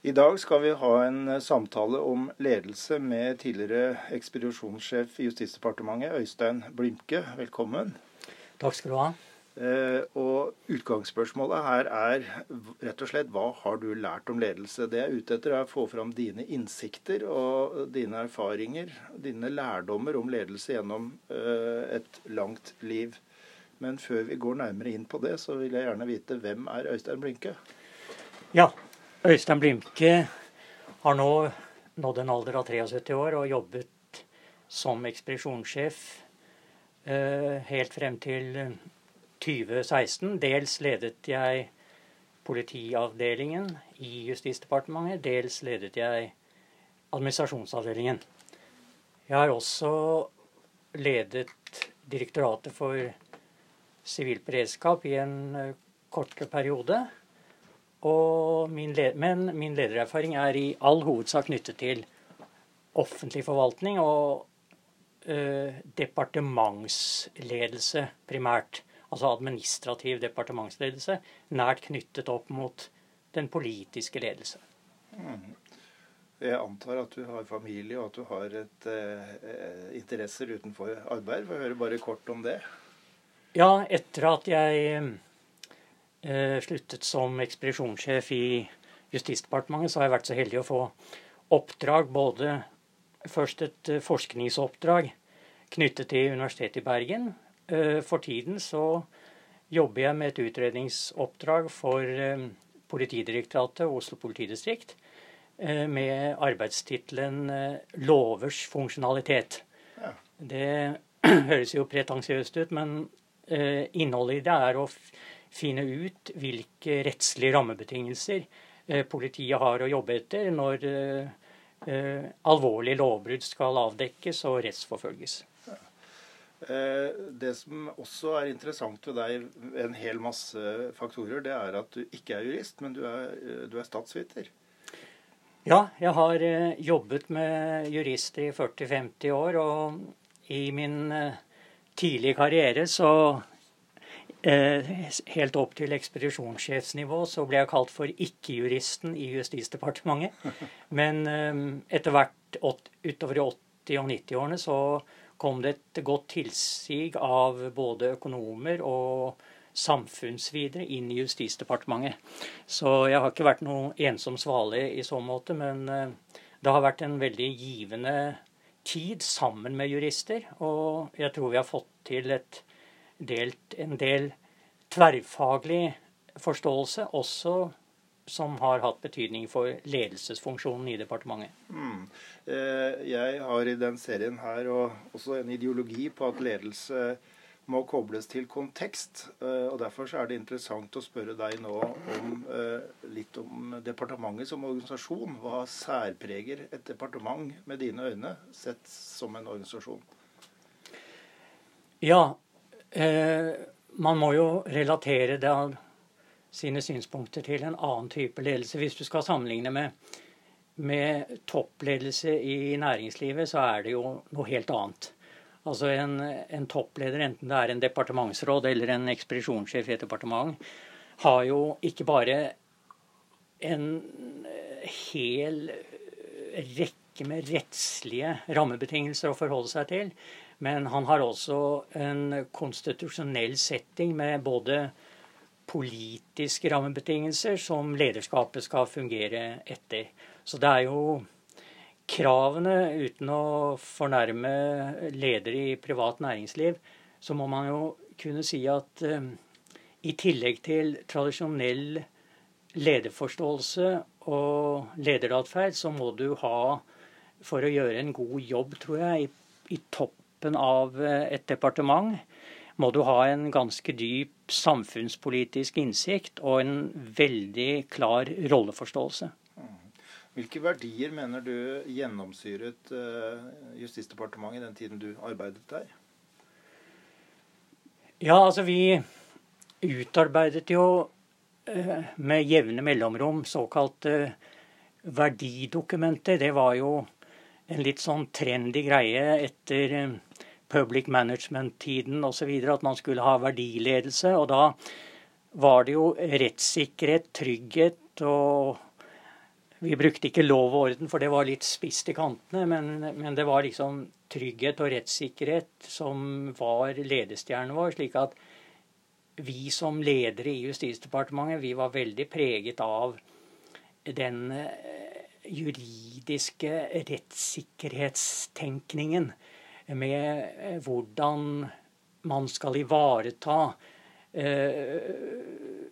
I dag skal vi ha en eh, samtale om ledelse med tidligere ekspedisjonssjef i Justisdepartementet, Øystein Blimke. Velkommen. Takk skal du ha. Eh, og Utgangsspørsmålet her er rett og slett hva har du lært om ledelse? Det jeg er ute etter, er å få fram dine innsikter og dine erfaringer, dine lærdommer om ledelse gjennom eh, et langt liv. Men før vi går nærmere inn på det, så vil jeg gjerne vite hvem er Øystein Blinke? Ja, Øystein Blimke har nå nådd en alder av 73 år og jobbet som ekspedisjonssjef eh, helt frem til 2016. Dels ledet jeg politiavdelingen i Justisdepartementet, dels ledet jeg administrasjonsavdelingen. Jeg har også ledet Direktoratet for sivilberedskap i en eh, kortere periode. Min men min ledererfaring er i all hovedsak knyttet til offentlig forvaltning og eh, departementsledelse primært. Altså administrativ departementsledelse, nært knyttet opp mot den politiske ledelse. Mm. Jeg antar at du har familie og at du har et, eh, interesser utenfor arbeid. Får høre bare kort om det. Ja, etter at jeg sluttet som ekspedisjonssjef i Justisdepartementet, så har jeg vært så heldig å få oppdrag både først et eh, forskningsoppdrag knyttet til Universitetet i Bergen. Eh, for tiden så jobber jeg med et utredningsoppdrag for eh, Politidirektoratet og Oslo politidistrikt eh, med arbeidstittelen eh, 'Lovers funksjonalitet'. Ja. Det høres jo pretensiøst ut, men innholdet i det er å finne ut hvilke rettslige rammebetingelser eh, politiet har å jobbe etter når eh, eh, alvorlige lovbrudd skal avdekkes og rettsforfølges. Det som også er interessant ved deg, en hel masse faktorer, det er at du ikke er jurist, men du er, du er statsviter. Ja, jeg har jobbet med jurister i 40-50 år, og i min tidlige karriere så helt opp til ekspedisjonssjefsnivå så ble jeg kalt for ikke-juristen i Justisdepartementet. Men eh, etter hvert utover i 80- og 90-årene så kom det et godt tilsig av både økonomer og samfunnsvidere inn i Justisdepartementet. Så jeg har ikke vært noe ensom svale i så måte, men eh, det har vært en veldig givende tid sammen med jurister. Og jeg tror vi har fått til et delt en del tverrfaglig forståelse, også som har hatt betydning for ledelsesfunksjonen i departementet. Mm. Eh, jeg har i den serien her også en ideologi på at ledelse må kobles til kontekst. Eh, og Derfor er det interessant å spørre deg nå om, eh, litt om departementet som organisasjon. Hva særpreger et departement med dine øyne, sett som en organisasjon? Ja, Eh, man må jo relatere det av sine synspunkter til en annen type ledelse. Hvis du skal sammenligne med, med toppledelse i næringslivet, så er det jo noe helt annet. Altså en, en, toppleder, enten det er en departementsråd eller en ekspedisjonssjef i et departement, har jo ikke bare en hel rekke med rettslige rammebetingelser å forholde seg til, men han har også en konstitusjonell setting med både politiske rammebetingelser som lederskapet skal fungere etter. Så det er jo kravene, uten å fornærme ledere i privat næringsliv, så må man jo kunne si at um, i tillegg til tradisjonell lederforståelse og lederatferd, så må du ha, for å gjøre en god jobb, tror jeg, i, i topp toppen av eh, et departement må du ha en ganske dyp samfunnspolitisk innsikt og en veldig klar rolleforståelse. Hvilke verdier mener du gjennomsyret eh, Justisdepartementet i den tiden du arbeidet der? Ja, altså vi utarbeidet jo eh, med jevne mellomrom såkalte verdidokumenter. Det var jo en litt sånn trendy greie etter public management-tiden osv. At man skulle ha verdiledelse. Og da var det jo rettssikkerhet, trygghet og vi brukte ikke lov og orden, for det var litt spist i kantene. Men, men, det var liksom trygghet og rettssikkerhet som var ledestjernen vår. slik at vi som ledere i Justisdepartementet vi var veldig preget av den eh, juridiske rettssikkerhetstenkningen med eh, hvordan man skal ivareta eh,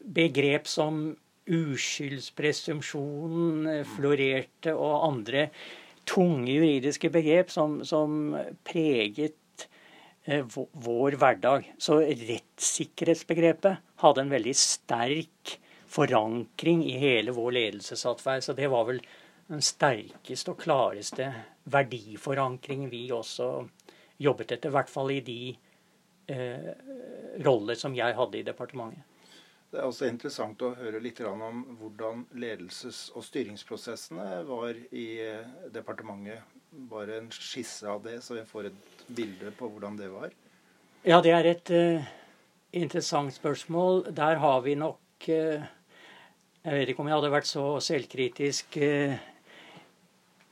begrep som uskyldspresumpsjonen florerte, og andre tunge juridiske begrep som, som preget Eh, vår hverdag. Så rettssikkerhetsbegrepet hadde en veldig sterk forankring i hele vår ledelsesatferd. Så det var vel den sterkeste og klareste verdiforankring vi også jobbet etter. I hvert fall i de eh, roller som jeg hadde i departementet. Det er også interessant å høre litt om hvordan ledelses- og styringsprosessene var i eh, departementet. Bare en skisse av det, så vi får et bilde på hvordan det var? Ja, det er et uh, interessant spørsmål. Der har vi nok uh, Jeg vet ikke om jeg hadde vært så selvkritisk uh,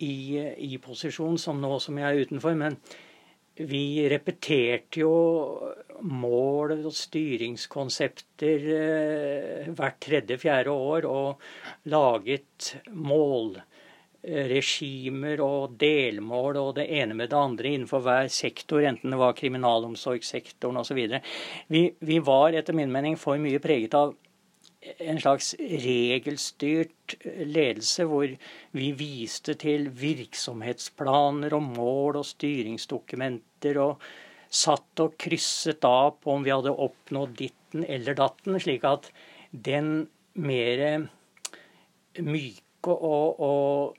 i, i, posisjon som nå som jeg er utenfor, men vi repeterte jo mål og styringskonsepter hvert tredje-fjerde år og laget målregimer og delmål og det ene med det andre innenfor hver sektor, enten det var kriminalomsorgssektoren osv. Vi, vi var etter min mening for mye preget av en slags regelstyrt ledelse, hvor vi viste til virksomhetsplaner og mål og styringsdokumenter, og satt og krysset av på om vi hadde oppnådd ditten eller datten, slik at den mer myke og, og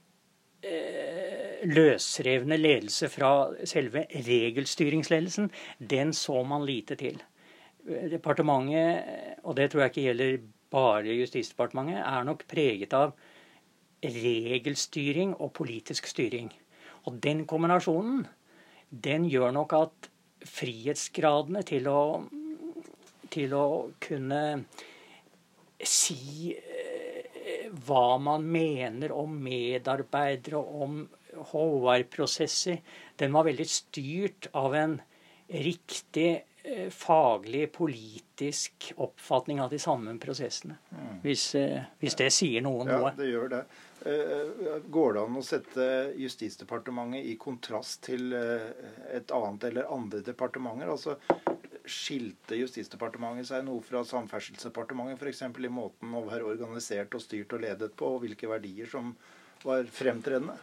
Eh, løsrevne ledelse fra selve regelstyringsledelsen, den så man lite til. Departementet, og det tror jeg ikke gjelder bare Justisdepartementet, er nok preget av regelstyring og politisk styring. Og den kombinasjonen, den gjør nok at frihetsgradene til å, til å kunne si hva man mener om medarbeidere, om HR-prosesser, den var veldig styrt av en riktig eh, faglig, politisk oppfatning av de samme prosessene. Mm. Hvis, eh, hvis, det sier noen ja, noe. Ja, det gjør det. Eh, går det an å sette Justisdepartementet i kontrast til et annet eller andre departementer? Altså, skilte Justisdepartementet seg noe fra Samferdselsdepartementet, f.eks. i måten å være organisert og styrt og ledet på, og hvilke verdier som var fremtredende?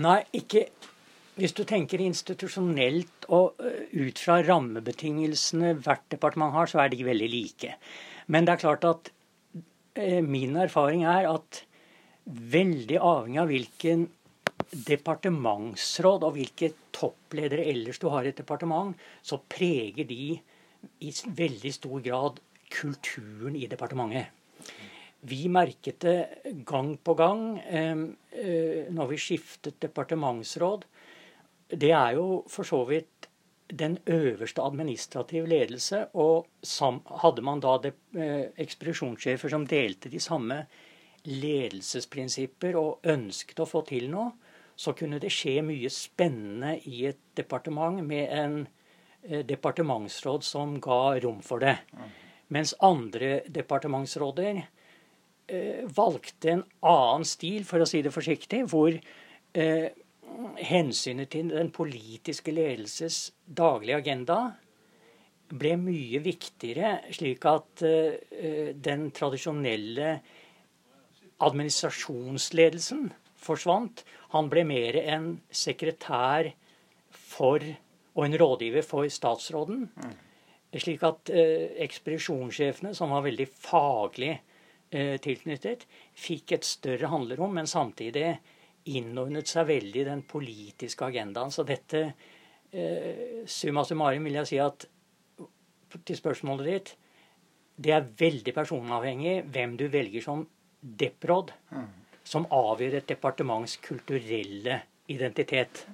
Nei, ikke Hvis du tenker institusjonelt og ut fra rammebetingelsene hvert departement har, så er de veldig like. Men det er klart at min erfaring er at veldig avhengig av hvilken departementsråd og hvilke toppledere ellers du har i et departement, så preger de i veldig stor grad kulturen i departementet. Vi merket det gang på gang eh, når vi skiftet departementsråd. Det er jo for så vidt den øverste administrativ ledelse. Og hadde man da eh, ekspedisjonssjefer som delte de samme ledelsesprinsipper og ønsket å få til noe, så kunne det skje mye spennende i et departement med en eh, departementsråd som ga rom for det. Mens andre departementsråder eh, valgte en annen stil, for å si det forsiktig, hvor hensynet til den politiske ledelses daglige agenda ble mye viktigere, slik at eh, den tradisjonelle administrasjonsledelsen forsvant. Han ble mer en sekretær for og en rådgiver for statsråden. Mm. Slik at eh, ekspedisjonssjefene, som var veldig faglig eh, tilknyttet, fikk et større handlerom, men samtidig innordnet seg veldig den politiske agendaen. Så dette, eh, summa summarum, vil jeg si at til spørsmålet ditt Det er veldig personavhengig hvem du velger som deprod. Mm som avgjør et departements kulturelle identitet.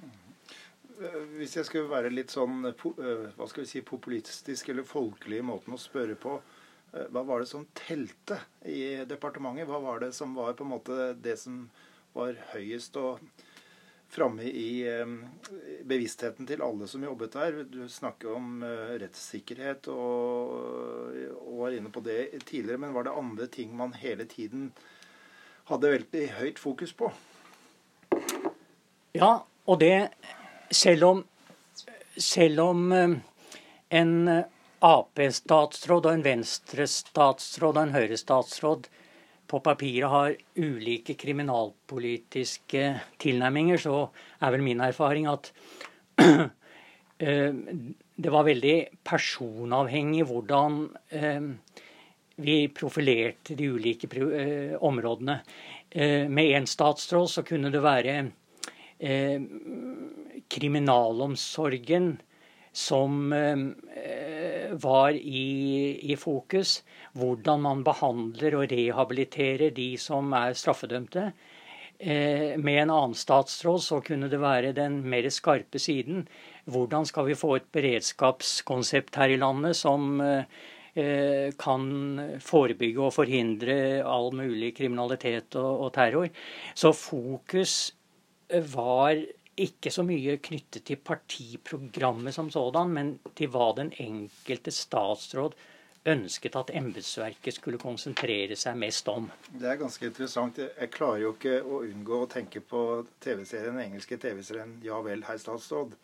Hvis jeg skulle være litt sånn eh, hva skal vi si, populistisk eller folkelig i måten å spørre på, Eh, hva var det som telte i departementet? Hva var det som var på en måte det som var høyest og framme i eh, bevisstheten til alle som jobbet der? Du snakker om eh, rettssikkerhet og, og var inne på det tidligere. Men var det andre ting man hele tiden hadde veldig høyt fokus på? Ja, og det selv om, selv om en Ap-statsråd og en Venstre-statsråd og en Høyre-statsråd på papiret har ulike kriminalpolitiske tilnærminger, så er vel min erfaring at eh, det var veldig personavhengig hvordan eh, vi profilerte de ulike eh, områdene. Med én statsråd så kunne det være kriminalomsorgen som var i, i, fokus. Hvordan man behandler og rehabiliterer de som er straffedømte. Eh, med en annen statsråd så kunne det være den mer skarpe siden. Hvordan skal vi få et beredskapskonsept her i landet som eh, kan forebygge og forhindre all mulig kriminalitet og, og terror. Så fokus var ikke så mye knyttet til partiprogrammet som sådan, men til hva den enkelte statsråd ønsket at embetsverket skulle konsentrere seg mest om. Det er ganske interessant. Jeg klarer jo ikke å unngå å tenke på TV-serien, den engelske TV-serien 'Ja vel, herr statsråd'.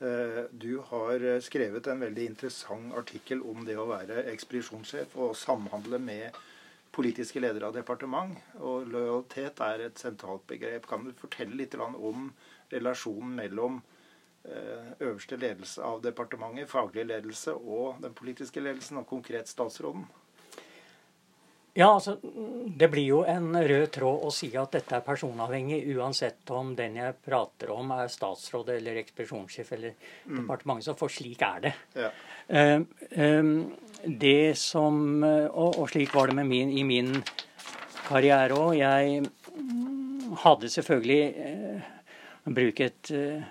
Eh, du har skrevet en veldig interessant artikkel om det å være ekspedisjonssjef og samhandle med politiske ledere av departement. Og lojalitet er et sentralt begrep. Kan du fortelle litt om relasjonen mellom eh, øverste ledelse av departementet, faglig ledelse, og den politiske ledelsen, og konkret statsråden? Ja, altså, Det blir jo en rød tråd å si at dette er personavhengig, uansett om den jeg prater om er statsråd eller ekspedisjonssjef eller mm. departementet. For slik er det. Ja. Um, um, det som, og, og, slik var det med min, i min karriere òg. Jeg hadde selvfølgelig bruke et, eh,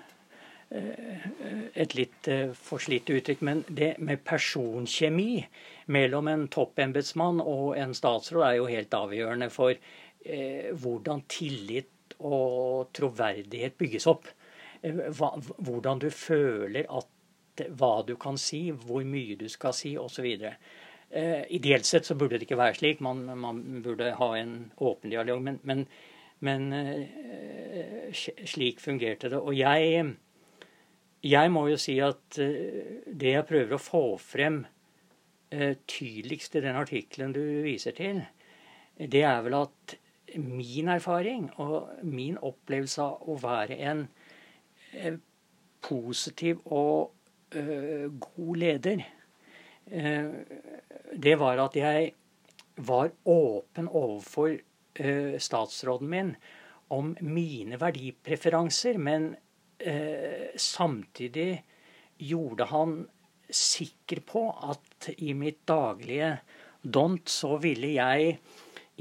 et litt eh, forslitt uttrykk, men det med personkjemi mellom en toppembetsmann og en statsråd er jo helt avgjørende for eh, hvordan tillit og troverdighet bygges opp. Hvordan du føler at hva du kan si, hvor mye du skal si osv. Eh, ideelt sett så burde det ikke være slik. Man, man burde ha en åpen dialog. Men, men men eh, slik fungerte det. Og jeg, jeg må jo si at eh, det jeg prøver å få frem eh, tydeligst i den artikkelen du viser til, det er vel at min erfaring og min opplevelse av å være en positiv og god leder, det var at jeg var åpen overfor eh, statsråden min om mine verdipreferanser, men eh, samtidig gjorde han sikker på at i mitt daglige dont så ville jeg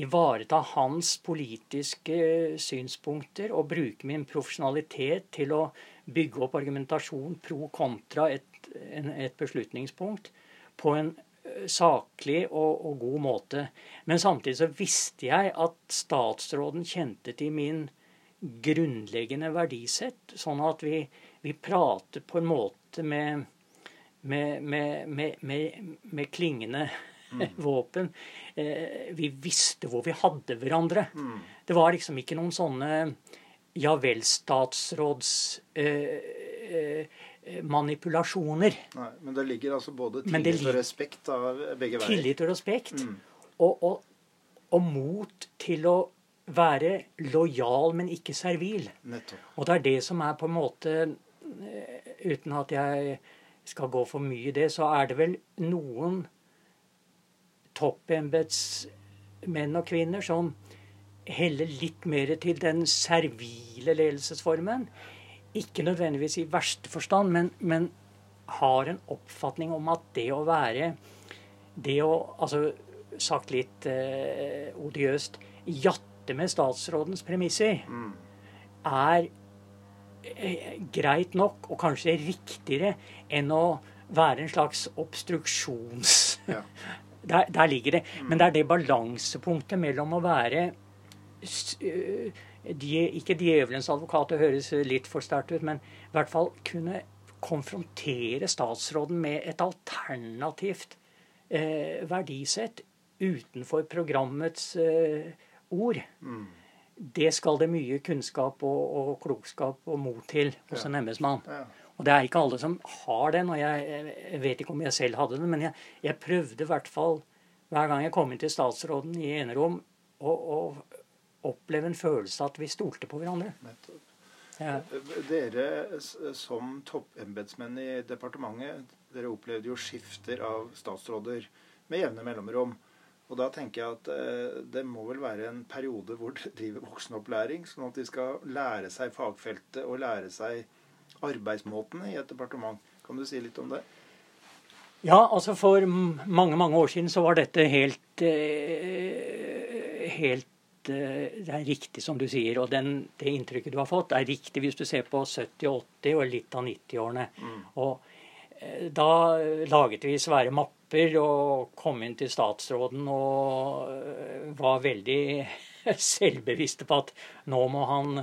ivareta hans politiske synspunkter og bruke min profesjonalitet til å bygge opp argumentasjon pro kontra et, et beslutningspunkt på en saklig og, og, god måte. Men samtidig så visste jeg at statsråden kjente til min grunnleggende verdisett, sånn at vi, vi pratet på en måte med, med, med, med klingende mm. våpen. Eh, vi visste hvor vi hadde hverandre. Mm. Det var liksom ikke noen sånne ja vel, statsråds eh, eh, Eh, manipulasjoner. Nei, Men det ligger altså både tillit og respekt av begge veier. Tillit og respekt. Mm. Og, og, og, mot til å være lojal, men ikke servil. Nettopp. Og det er det som er på en måte eh, Uten at jeg skal gå for mye i det, så er det vel noen toppembetsmenn og -kvinner som heller litt mer til den servile ledelsesformen ikke nødvendigvis i verste forstand, men, men, har en oppfatning om at det å være Det å, altså sagt litt eh, odiøst, jatte med statsrådens premisser, mm. er eh, greit nok, og kanskje riktigere, enn å være en slags obstruksjons... Ja. Der, der, ligger det. Men det er det balansepunktet mellom å være de, Ikke djevelens advokat, det høres litt for sterkt ut, men i hvert fall kunne konfrontere statsråden med et alternativt eh, verdisett utenfor programmets eh, ord. Mm. Det skal det mye kunnskap og, og klokskap og mot til hos en embetsmann. Ja. Og det er ikke alle som har den, og jeg, jeg vet ikke om jeg selv hadde den, men jeg, jeg prøvde i hvert fall hver gang jeg kom inn til statsråden i enerom, å oppleve en følelse av at vi stolte på hverandre. Ja. Dere som toppembetsmenn i departementet, dere opplevde jo skifter av statsråder med jevne mellomrom. Og da tenker jeg at eh, det må vel være en periode hvor dere driver voksenopplæring, sånn at de skal lære seg fagfeltet og lære seg arbeidsmåtene i et departement. Kan du si litt om det? Ja, altså for mange, mange år siden så var dette helt eh, helt eh, det er riktig som du sier, og den, det inntrykket du har fått, er riktig hvis du ser på 70-, 80- og litt av 90-årene. Mm. Og da laget vi svære mapper og kom inn til statsråden og var veldig selvbevisste på at nå må han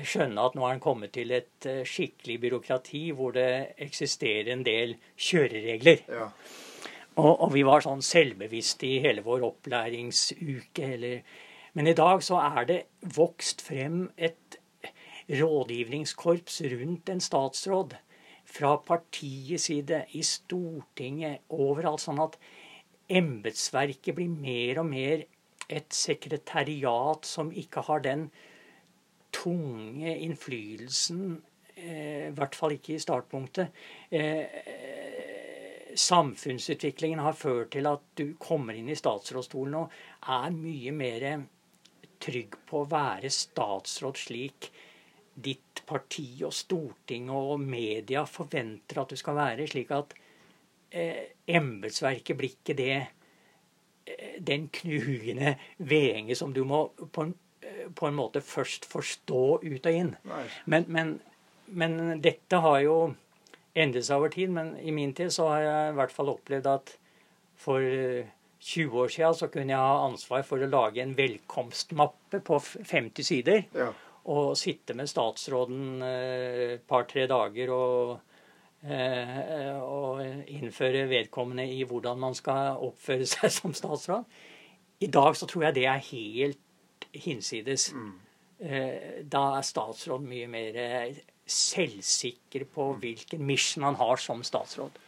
skjønne at nå er han kommet til et øh, skikkelig byråkrati hvor det eksisterer en del kjøreregler. Ja. Og, og, vi var sånn selvbevisste i hele vår opplæringsuke. Eller, men i dag så er det vokst frem et rådgivningskorps rundt en statsråd fra partiets side, i Stortinget, overalt. Sånn at embetsverket blir mer og mer et sekretariat som ikke har den tunge innflytelsen, eh, i hvert fall ikke i startpunktet. Eh, samfunnsutviklingen har ført til at du kommer inn i statsrådsstolen og er mye mer trygg på å være statsråd slik ditt parti og Stortinget og media forventer at du skal være, slik at eh, embetsverket blir ikke det eh, den knugende vedhenge som du må på en, eh, på en, måte først forstå ut og inn. Men, men, men, dette har jo endret seg over tid. Men i min tid så har jeg i hvert fall opplevd at for 20 eh, år siden så kunne jeg ha ansvar for å lage en velkomstmappe på 50 sider. Ja Og sitte med statsråden et eh, par-tre dager og, eh, og, innføre vedkommende i hvordan man skal oppføre seg som statsråd. I dag så tror jeg det er helt hinsides. Mm. Eh, da er statsråden mye mer selvsikker på mm. hvilken mission han har som statsråd.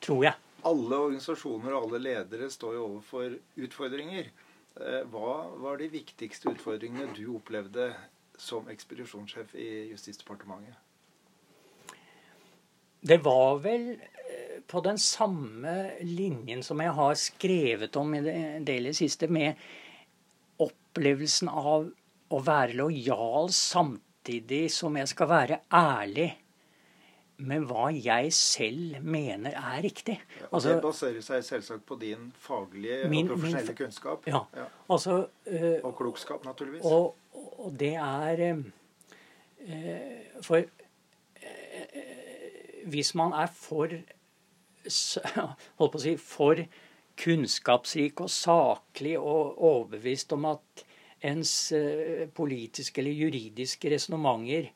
Tror jeg. Alle organisasjoner og alle ledere står jo overfor utfordringer. Hva var de viktigste utfordringene du opplevde som ekspedisjonssjef i Justisdepartementet? Det var vel eh, på den samme linjen som jeg har skrevet om i det, del siste, med opplevelsen av å være lojal samtidig som jeg skal være ærlig med hva jeg selv mener er riktig. Ja, altså, det baserer seg selvsagt på din faglige min, og profesjonelle min, kunnskap. Ja, ja. Altså, uh, og klokskap, naturligvis. Og, og det er eh, For eh, hvis man er for holdt på å si, for kunnskapsrik og saklig og overbevist om at ens eh, politiske eller juridiske resonnementer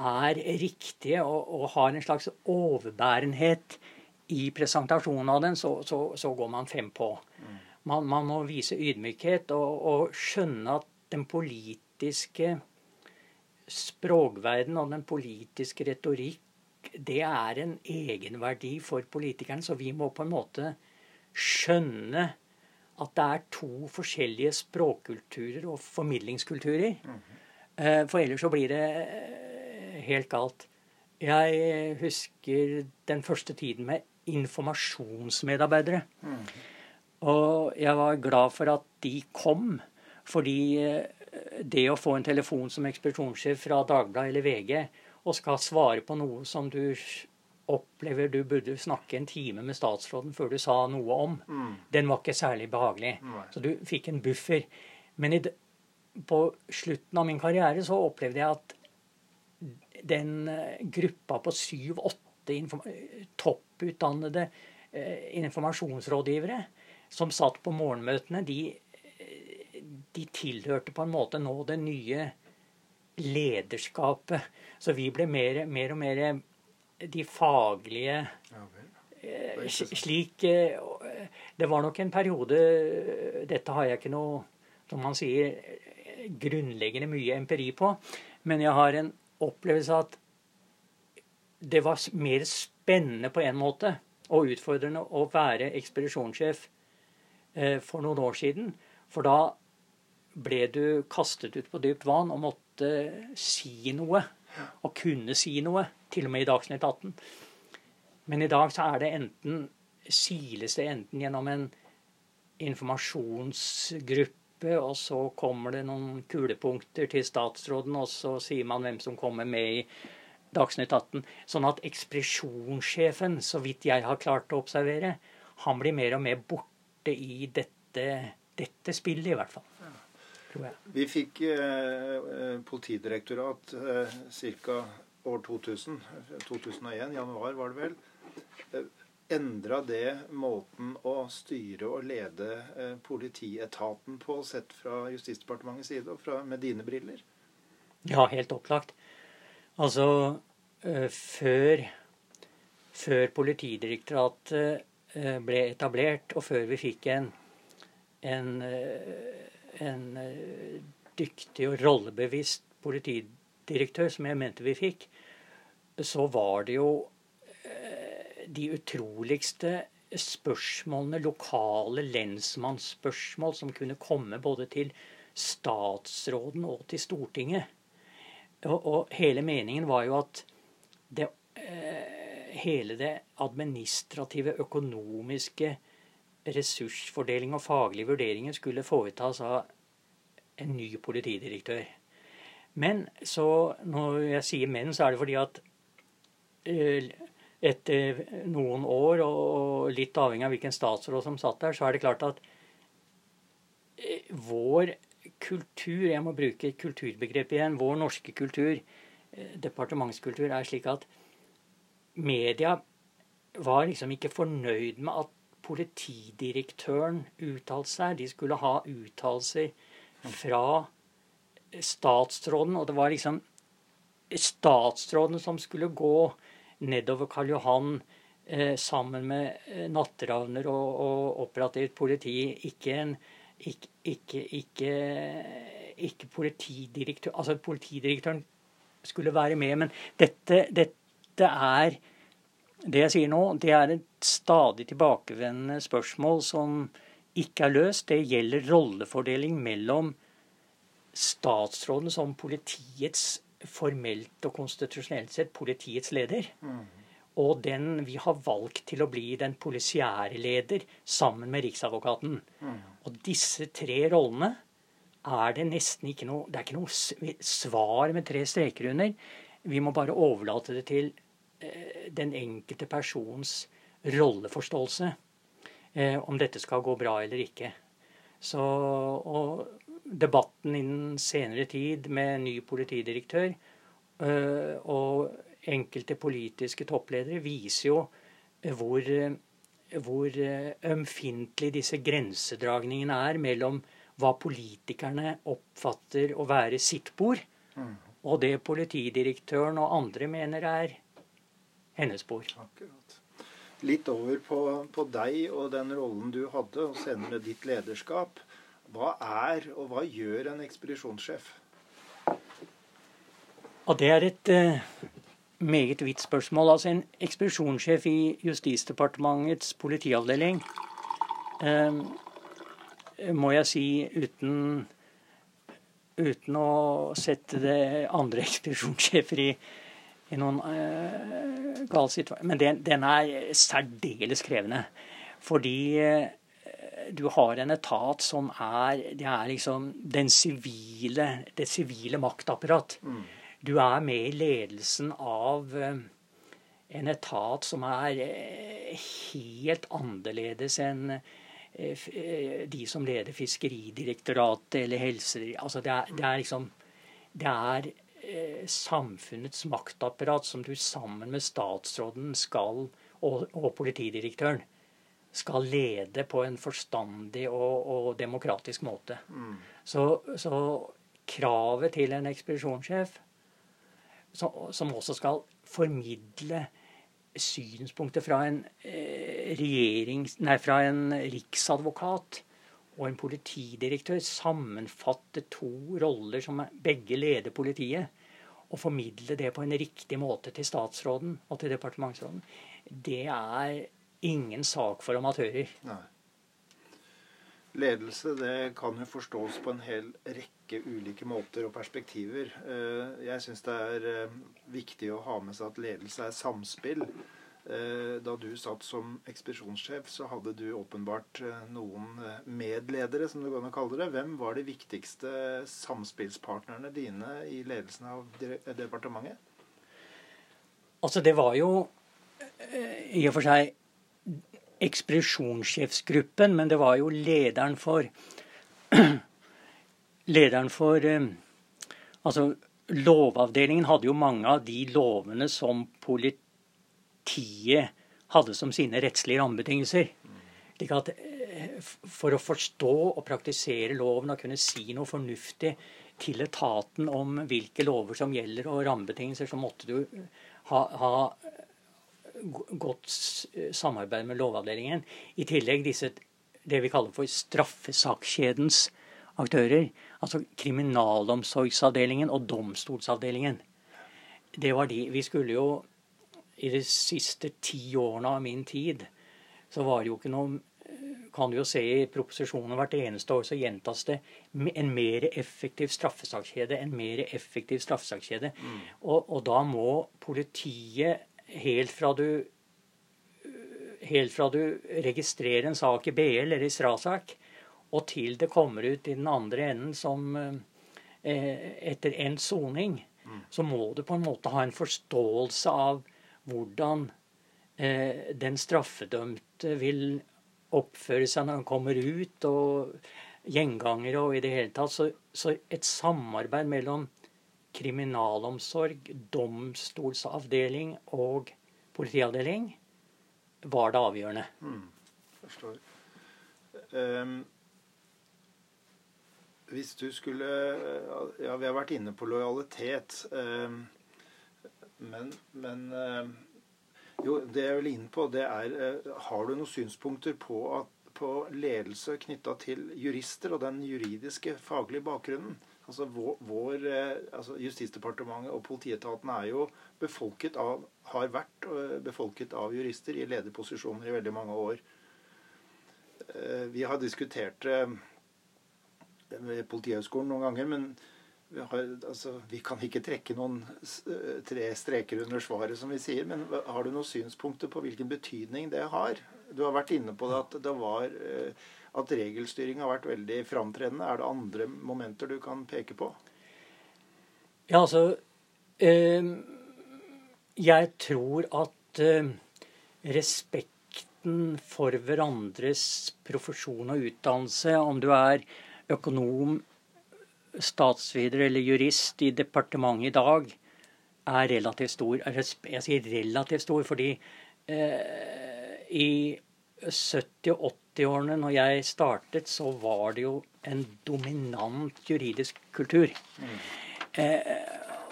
er riktige og, og, har en slags overbærenhet i presentasjonen av den, så, så, så går man fem på. Mm. Man, man, må vise ydmykhet og, og skjønne at den politiske språkverden og den politiske retorikk, det er en egenverdi for politikeren. Så vi må på en måte skjønne at det er to forskjellige språkkulturer og formidlingskulturer. Mm. For ellers så blir det eh, helt galt. Jeg husker den første tiden med informasjonsmedarbeidere. Mm. Og jeg var glad for at de kom, fordi eh, det å få en telefon som ekspedisjonssjef fra Dagbladet eller VG og skal svare på noe som du opplever du burde snakke en time med statsråden før du sa noe om, mm. den var ikke særlig behagelig. Nei. Så du fikk en buffer. Men i, på slutten av min karriere så opplevde jeg at den eh, gruppa på syv-åtte topputdannede eh, informasjonsrådgivere som satt på morgenmøtene, de, de tilhørte på en måte nå det nye lederskapet. Så vi ble mer, mer og mer de faglige eh, slik eh, Det var nok en periode Dette har jeg ikke noe, som man sier, grunnleggende mye empiri på. Men jeg har en opplevelse at det var mer spennende på en måte og utfordrende å være ekspedisjonssjef eh, for noen år siden. For da ble du kastet ut på dypt vann og måtte si noe. Og kunne si noe. Til og med i Dagsnytt 18. Men i dag så er det enten siles det enten gjennom en informasjonsgruppe, og så kommer det noen kulepunkter til statsråden, og så sier man hvem som kommer med i Dagsnytt 18. Sånn at ekspresjonssjefen, så vidt jeg har klart å observere, han blir mer og mer borte i dette, dette spillet, i hvert fall. Vi fikk eh, eh politidirektorat eh, ca. år 2000. 2001, januar var det vel. Eh, Endra det måten å styre og lede eh, politietaten på, sett fra Justisdepartementets side og fra, med dine briller? Ja, helt opplagt. Altså, uh, før, før Politidirektoratet uh, ble etablert, og før vi fikk en, en, en dyktig og rollebevisst politidirektør, som jeg mente vi fikk, så var det jo de utroligste spørsmålene, lokale lensmannsspørsmål, som kunne komme både til statsråden og til Stortinget. Og, og hele meningen var jo at det, eh, hele det administrative, økonomiske, ressursfordeling og faglige vurderinger skulle foretas av en ny politidirektør. Men så, når jeg sier men, så er det fordi at eh, etter noen år, og litt avhengig av hvilken statsråd som satt der, så er det klart at eh, vår kultur, jeg må bruke kulturbegrepet igjen, vår norske kultur, eh, departementskultur, er slik at media var liksom ikke fornøyd med at politidirektøren uttalte seg. De skulle ha uttalelser fra statsråden, og det var liksom statsråden som skulle gå nedover Karl Johan eh, sammen med eh, natteravner og, og operativt politi. Ikke en ikke, ikke, ikke, ikke politidirektør Altså politidirektøren skulle være med, men dette, dette er Det jeg sier nå, det er et stadig tilbakevendende spørsmål som ikke er løst. Det gjelder rollefordeling mellom statsråden som politiets formelt og konstitusjonelt sett politiets leder. Mm. Og den vi har valgt til å bli den polisiære leder sammen med Riksadvokaten. Mm. Og disse tre rollene er det nesten ikke noe Det er ikke noe svar med tre streker under. Vi må bare overlate det til eh, den enkelte persons rolleforståelse. Eh, om dette skal gå bra eller ikke. Så, og debatten innen senere tid med ny politidirektør eh, og enkelte politiske toppledere viser jo hvor hvor eh, ømfintlig disse grensedragningene er mellom hva politikerne oppfatter å være sitt bord, mm. og det politidirektøren og andre mener er hennes bord. Akkurat. Litt over på, på, deg og den rollen du hadde, og senere ditt lederskap. Hva er og hva gjør en ekspedisjonssjef? Og det er et eh, meget vidt spørsmål. Altså En ekspedisjonssjef i Justisdepartementets politiavdeling eh, må jeg si uten uten å sette det andre ekspedisjonssjefer i, i noen eh, gal situasjon. Men den, den, er særdeles krevende. Fordi eh, du har en etat som er Det er liksom den sivile, det sivile maktapparat. Mm. Du er med i ledelsen av eh, en etat som er eh, helt annerledes enn eh, de som leder Fiskeridirektoratet eller helse... Altså det, er, det er liksom Det er samfunnets maktapparat som du sammen med statsråden skal, og, og politidirektøren skal lede på en forstandig og, og demokratisk måte. Mm. Så, så, kravet til en ekspedisjonssjef, som, som også skal formidle synspunkter fra en, eh, nei, fra en riksadvokat og en politidirektør, sammenfatte to roller som begge leder politiet, og formidle det på en riktig måte til statsråden og til departementsråden, det er ingen sak for amatører. Nei. Ledelse det kan jo forstås på en hel rekke ulike måter og perspektiver. Eh, jeg syns det er eh, viktig å ha med seg at ledelse er samspill. Eh, da du satt som ekspedisjonssjef, så hadde du åpenbart noen medledere, som du kan kalle det. Hvem var de viktigste samspillspartnerne dine i ledelsen av departementet? Altså, det var jo i og for seg ekspedisjonssjefsgruppen, men det var jo lederen for Lederen for eh, Altså, Lovavdelingen hadde jo mange av de lovene som politiet hadde som sine rettslige rammebetingelser. Slik at eh, For å forstå og praktisere loven og kunne si noe fornuftig til etaten om hvilke lover som gjelder og rammebetingelser, så måtte du ha, ha godt samarbeid med Lovavdelingen. I tillegg disse det vi kaller for straffesakskjedens aktører. Altså kriminalomsorgsavdelingen og domstolsavdelingen. Det var de. Vi skulle jo i de siste ti årene av min tid så var det jo ikke noe kan du jo se i proposisjonen hvert eneste år så gjentas det en mer effektiv straffesakskjede. En mer effektiv straffesakskjede. Mm. Og, og, da må politiet helt fra du helt fra du registrerer en sak i BL eller i Strasak, og til det kommer ut i den andre enden som eh, etter endt soning, mm. så må du på en måte ha en forståelse av hvordan eh, den straffedømte vil oppføre seg når han kommer ut, og gjengangere og i det hele tatt. Så, så et samarbeid mellom kriminalomsorg, domstolsavdeling og politiavdeling var det avgjørende. Mm, forstår. Um, hvis du skulle Ja, vi har vært inne på lojalitet. Um, men, men um, jo, det jeg vil inn på, det er uh, Har du noen synspunkter på, at, på ledelse knytta til jurister og den juridiske faglige bakgrunnen? Altså, vår, vår, eh, altså Justisdepartementet og politietaten er jo befolket av, har vært eh, befolket av jurister i lederposisjoner i veldig mange år. Eh, vi har diskutert det ved Politihøgskolen noen ganger, men vi, har, altså, vi, kan ikke trekke noen tre streker under svaret, som vi sier. Men har du noen synspunkter på hvilken betydning det har? Du har vært inne på det at det var at regelstyring har vært veldig framtredende. Er det andre momenter du kan peke på? Ja, altså eh, Jeg tror at eh, respekten for hverandres profesjon og utdannelse, om du er økonom, statsviter eller jurist i departementet i dag, er relativt stor. Jeg sier relativt stor fordi eh, i 70- og 80-årene, når jeg startet, så var det jo en dominant juridisk kultur. Mm. Eh,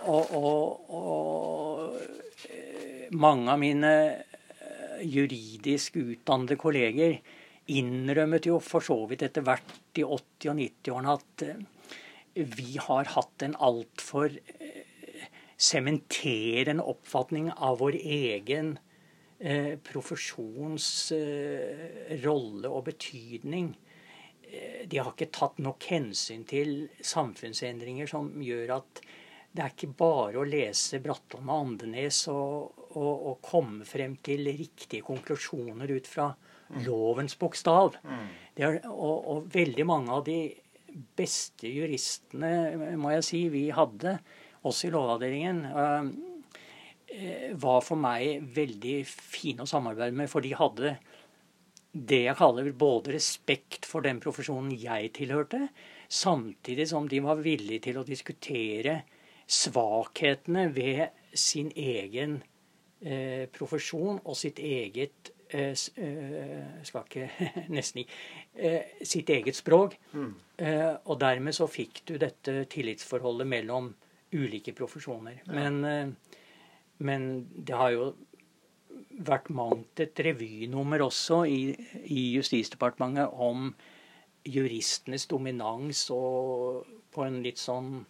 og, og, og, eh, mange av mine eh, juridisk utdannede kolleger innrømmet jo for så vidt etter hvert i 80- og 90-årene at eh, vi har hatt en altfor sementerende oppfatning av vår egen eh, profesjons eh, rolle og betydning. Eh, de har ikke tatt nok hensyn til samfunnsendringer som gjør at det er ikke bare å lese Bratholm og Andenes og, og, og, komme frem til riktige konklusjoner ut fra mm. lovens bokstav. Mm. Er, og, og, veldig mange av de beste juristene, må jeg si, vi hadde, også i Lovavdelingen, Eh, var for meg veldig fine å samarbeide med, for de hadde det jeg kaller både respekt for den profesjonen jeg tilhørte, samtidig som de var villige til å diskutere svakhetene ved sin egen eh, profesjon og sitt eget eh, eh, skal ikke nesten eh, sitt eget språk. Mm. Eh, og dermed så fikk du dette tillitsforholdet mellom ulike profesjoner. Ja. Men, eh, men, det har jo vært mangt et revynummer også i, i Justisdepartementet om juristenes dominans og på en litt sånn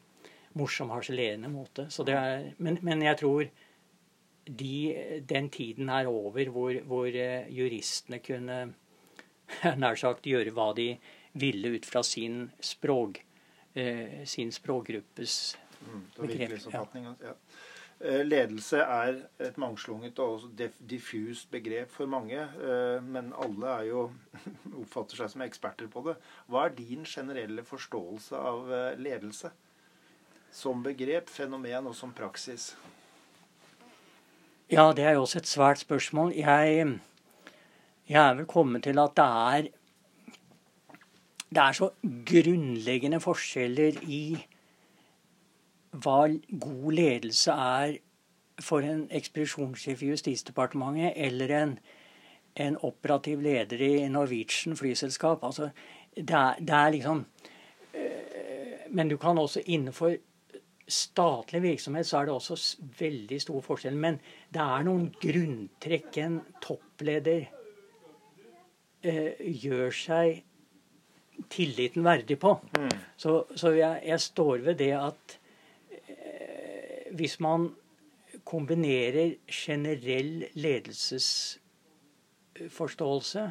morsom, harselerende måte. Er, men, men, jeg tror de, den tiden er over hvor, hvor eh, juristene kunne nær sagt gjøre hva de ville ut fra sin språk, eh, sin språkgruppes mm, begrep. Ja. Ja. Eh, ledelse er et mangslunget og diffust begrep for mange, eh, men alle jo, oppfatter seg som eksperter på det. Hva er din generelle forståelse av eh, ledelse? Som begrep, fenomen og som praksis? Ja, det er jo også et svært spørsmål. Jeg, jeg er vel kommet til at det er Det er så grunnleggende forskjeller i hva god ledelse er for en ekspedisjonssjef i Justisdepartementet eller en, en, operativ leder i Norwegian flyselskap. Altså, det, er, det er liksom øh, Men du kan også innenfor statlig virksomhet så er det også veldig stor forskjell. Men det er noen grunntrekk en toppleder øh, gjør seg tilliten verdig på. Mm. Så, så jeg, jeg, står ved det at hvis man kombinerer generell ledelsesforståelse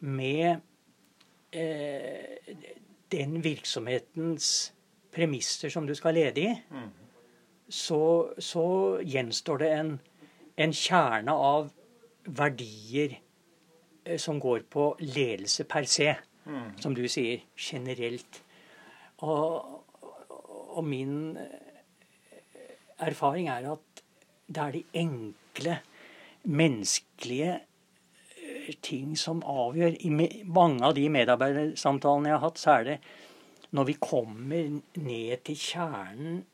med eh, den virksomhetens premisser som du skal lede i, mm. så, så, gjenstår det en, en, kjerne av verdier eh, som går på ledelse per se, mm. som du sier, generelt. Og, og min erfaring er at det er de enkle, menneskelige eh, ting som avgjør. I mange av de medarbeidersamtalene jeg har hatt, så er det når vi kommer ned til kjernen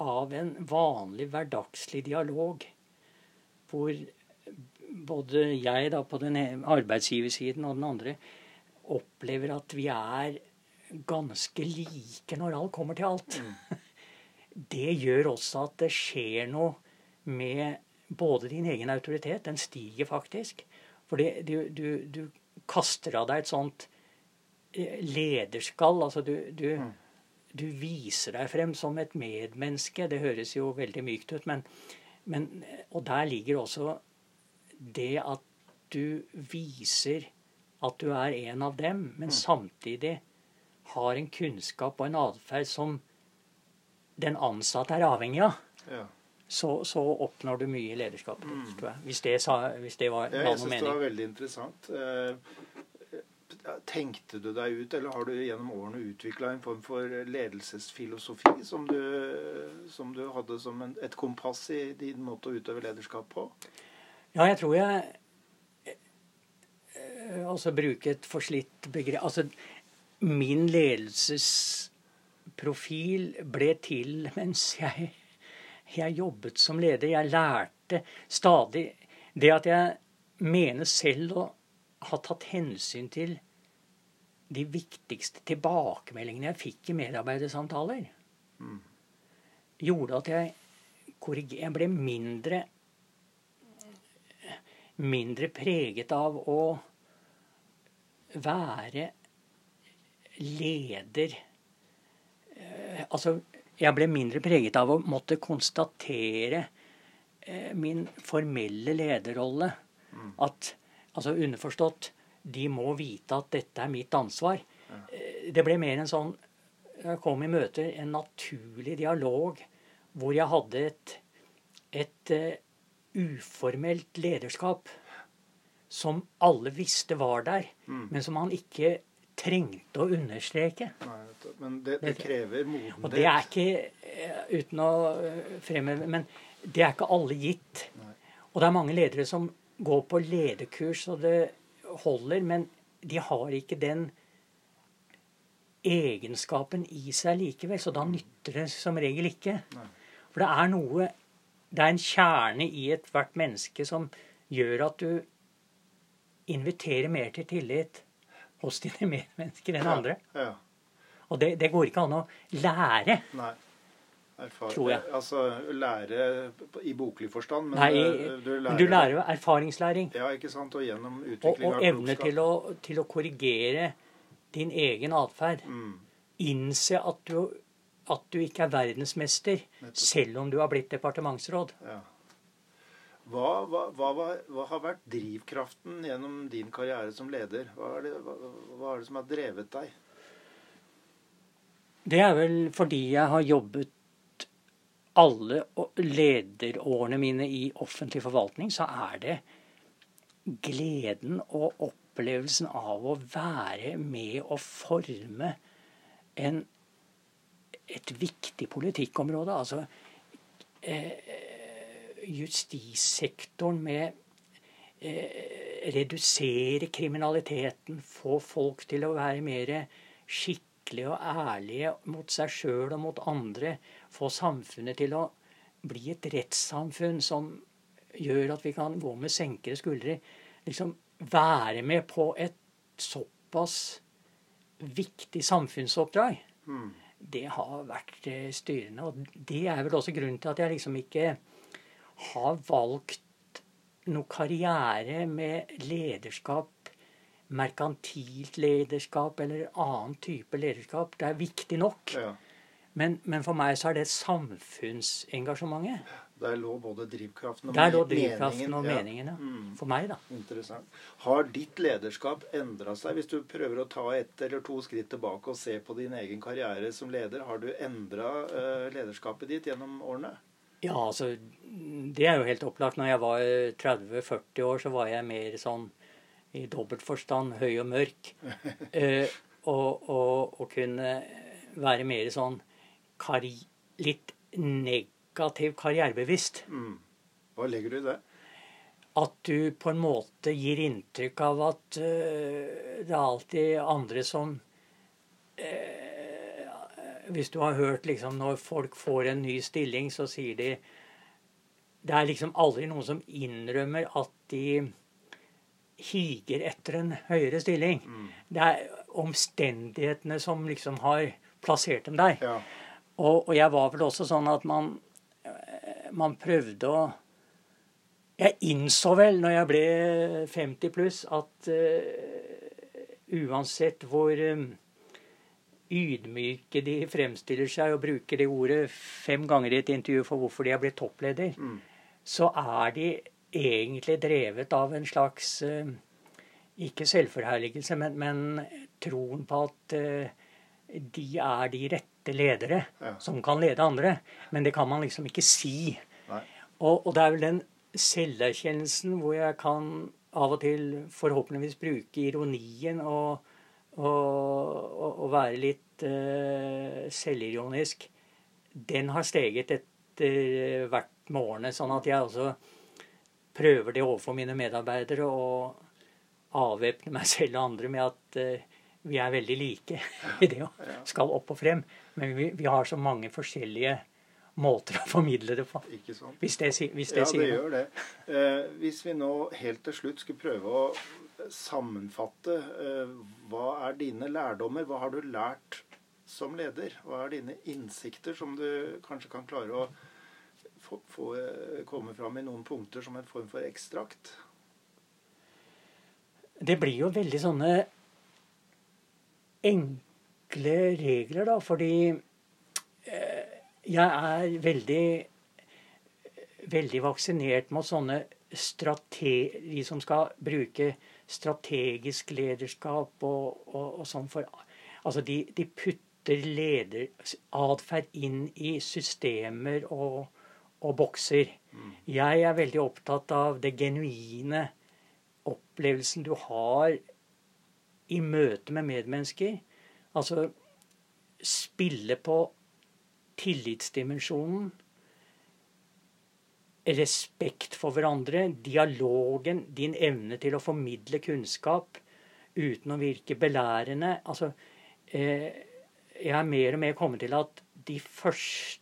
av en vanlig hverdagslig dialog, hvor både jeg da på den arbeidsgiversiden og den andre opplever at vi er ganske like når alt kommer til alt. Mm det gjør også at det skjer noe med både din egen autoritet. Den stiger faktisk. For du, du, du, kaster av deg et sånt eh, lederskall. Altså du, du, mm. du, viser deg frem som et medmenneske. Det høres jo veldig mykt ut, men, men Og der ligger også det at du viser at du er en av dem, men mm. samtidig har en kunnskap og en atferd som den ansatte er avhengig av, ja. så, så, oppnår du mye lederskap. Mm. tror jeg. Hvis det, sa, hvis det var ja, Jeg syns det var veldig interessant. Eh, tenkte du deg ut, eller har du gjennom årene utvikla en form for ledelsesfilosofi som du, som du hadde som en, et kompass i din måte å utøve lederskap på? Ja, jeg tror jeg eh, Altså bruke et forslitt begrep Altså min ledelses profil ble til mens jeg, jeg jobbet som leder. Jeg lærte stadig Det at jeg mener selv å ha tatt hensyn til de viktigste tilbakemeldingene jeg fikk i medarbeidersamtaler, mm. gjorde at jeg, jeg ble mindre mindre preget av å være leder altså, jeg ble mindre preget av å måtte konstatere eh, min formelle lederrolle. Mm. At altså underforstått de må vite at dette er mitt ansvar. Ja. Eh, det ble mer en sånn Jeg kom i møter en naturlig dialog hvor jeg hadde et, et uh, uformelt lederskap som alle visste var der, mm. men som man ikke trengte å understreke. Nei, men det, det krever modenhet. Og det er ikke eh, uten å eh, fremheve Men det er ikke alle gitt. Nei. Og det er mange ledere som går på lederkurs, og det holder, men de har ikke den egenskapen i seg likevel. Så da nytter det som regel ikke. Nei. For det er noe Det er en kjerne i ethvert menneske som gjør at du inviterer mer til tillit hos dine medmennesker enn andre. Ja. Og det, det går ikke an å lære. Nei. Erfar Tror jeg. Altså lære i boklig forstand, men Nei, du lærer, du lærer erfaringslæring. Ja, ikke sant? Og gjennom utvikling og av evne til å, til å korrigere din egen atferd. Mm. Innse at du, at du ikke er verdensmester, Nettopp. selv om du har blitt departementsråd. Ja. Hva, hva, hva, hva har vært drivkraften gjennom din karriere som leder? Hva er det, hva er det som har drevet deg? Det er vel fordi jeg har jobbet alle lederårene mine i offentlig forvaltning, så er det gleden og opplevelsen av å være med å forme en, et viktig politikkområde. Altså eh, justissektoren med eh, redusere kriminaliteten, få folk til å være mer skikkelige og ærlige mot seg sjøl og mot andre. Få samfunnet til å bli et rettssamfunn som gjør at vi kan gå med senkede skuldre. Liksom være med på et såpass viktig samfunnsoppdrag. Mm. Det har vært eh, styrende. Og det er vel også grunnen til at jeg liksom ikke har valgt noe karriere med lederskap, merkantilt lederskap eller annen type lederskap. Det er viktig nok. Ja. Men, men for meg så er det samfunnsengasjementet. Der lå både drivkraften og Der lå drivkraften drivkraften og meningen. Ja. Mm. For meg, da. Interessant. Har ditt lederskap endra seg? Hvis du prøver å ta ett eller to skritt tilbake og se på din egen karriere som leder, har du endra lederskapet ditt gjennom årene? Ja, altså Det er jo helt opplagt. Når jeg var 30-40 år, så var jeg mer sånn i dobbelt forstand høy og mørk. Eh, og, og, og kunne være mer sånn karri, litt negativ karrierebevisst. Mm. Hva legger du i det? At du på en måte gir inntrykk av at uh, det er alltid andre som eh, Hvis du har hørt liksom når folk får en ny stilling, så sier de Det er liksom aldri noen som innrømmer at de higer etter en høyere stilling. Det er omstendighetene som liksom har plassert dem der. Ja. Og, og jeg var vel også sånn at man, eh, man prøvde å Jeg innså vel når jeg ble 50 pluss, at uh, uansett hvor eh, ydmyke de fremstiller seg og bruker det ordet fem ganger i et intervju for hvorfor de er blitt toppleder, Mm. så er de egentlig drevet av en slags eh, Ikke selvforherligelse, men, men troen på at eh, de er de rette ledere Ja. som kan lede andre. Men det kan man liksom ikke si. Og, og det er vel den selverkjennelsen hvor jeg kan av og til forhåpentligvis bruke ironien og, og være litt uh, selvironisk. Den har steget etter hvert med årene, sånn at jeg også prøver det overfor mine medarbeidere og avvæpne meg selv og andre med at uh, vi er veldig like i det og skal opp og frem. Men vi, vi har så mange forskjellige måter å formidle det på. Ikke sant? Hvis det, hvis det Ja, det sier noe. gjør det. Eh, hvis vi nå helt til slutt skulle prøve å sammenfatte eh, hva er dine lærdommer? Hva har du lært som leder? Hva er dine innsikter som du kanskje kan klare å få, få eh, komme fram i noen punkter som en form for ekstrakt? Det blir jo veldig sånne enkle regler, da, fordi eh, jeg er veldig veldig vaksinert mot sånne strate de som skal bruke strategisk lederskap og, og, og sånn for Altså, de, de putter lederatferd inn i systemer og, og bokser. Jeg er veldig opptatt av det genuine opplevelsen du har i møte med medmennesker. Altså spille på tillitsdimensjonen. Respekt for hverandre, dialogen, din evne til å formidle kunnskap uten å virke belærende. Altså, eh, jeg er mer og mer kommet til at de første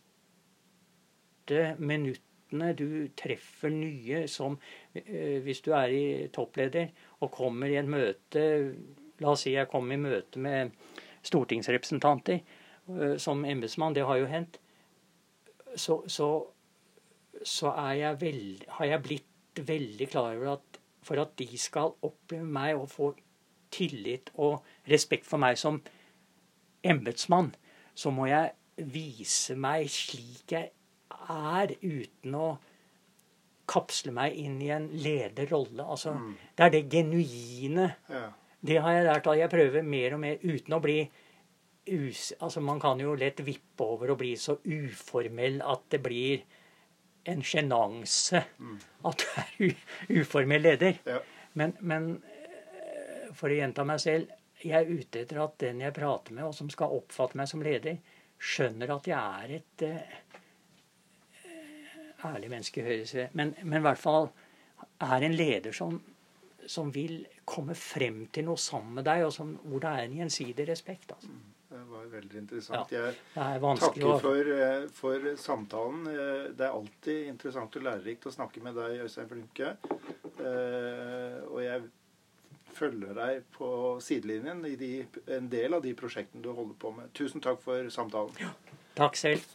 minuttene. Du treffer nye som eh, Hvis du er i toppleder og kommer i en møte La oss si jeg kommer i møte med stortingsrepresentanter eh, som embetsmann. Det har jo hendt. Så, så, så jeg veld, har jeg blitt veldig klar over at for at de skal oppleve meg og få tillit og respekt for meg som embetsmann, så må jeg vise meg slik jeg er, uten å kapsle meg inn i en lederrolle. Altså, mm. Det er det genuine. Ja. Det har jeg lært at jeg prøver mer og mer uten å bli us... Altså, man kan jo lett vippe over og bli så uformell at det blir en sjenanse at du er uformell leder. Ja. Men, men eh, for å gjenta meg selv jeg er ute etter at den jeg prater med, og som skal oppfatte meg som leder, skjønner at jeg er et uh, ærlig menneske, høres det men, men i hvert fall er en leder som, som, vil komme frem til noe sammen med deg, og som, hvor det er en gjensidig respekt. altså. Det var veldig interessant. Ja, jeg takker for, eh, for, samtalen. Eh, det er alltid interessant og lærerikt å snakke med deg, Øystein Flunke. Og jeg følger deg på sidelinjen i de, en del av de prosjektene du holder på med. Tusen takk for samtalen. Ja, takk selv.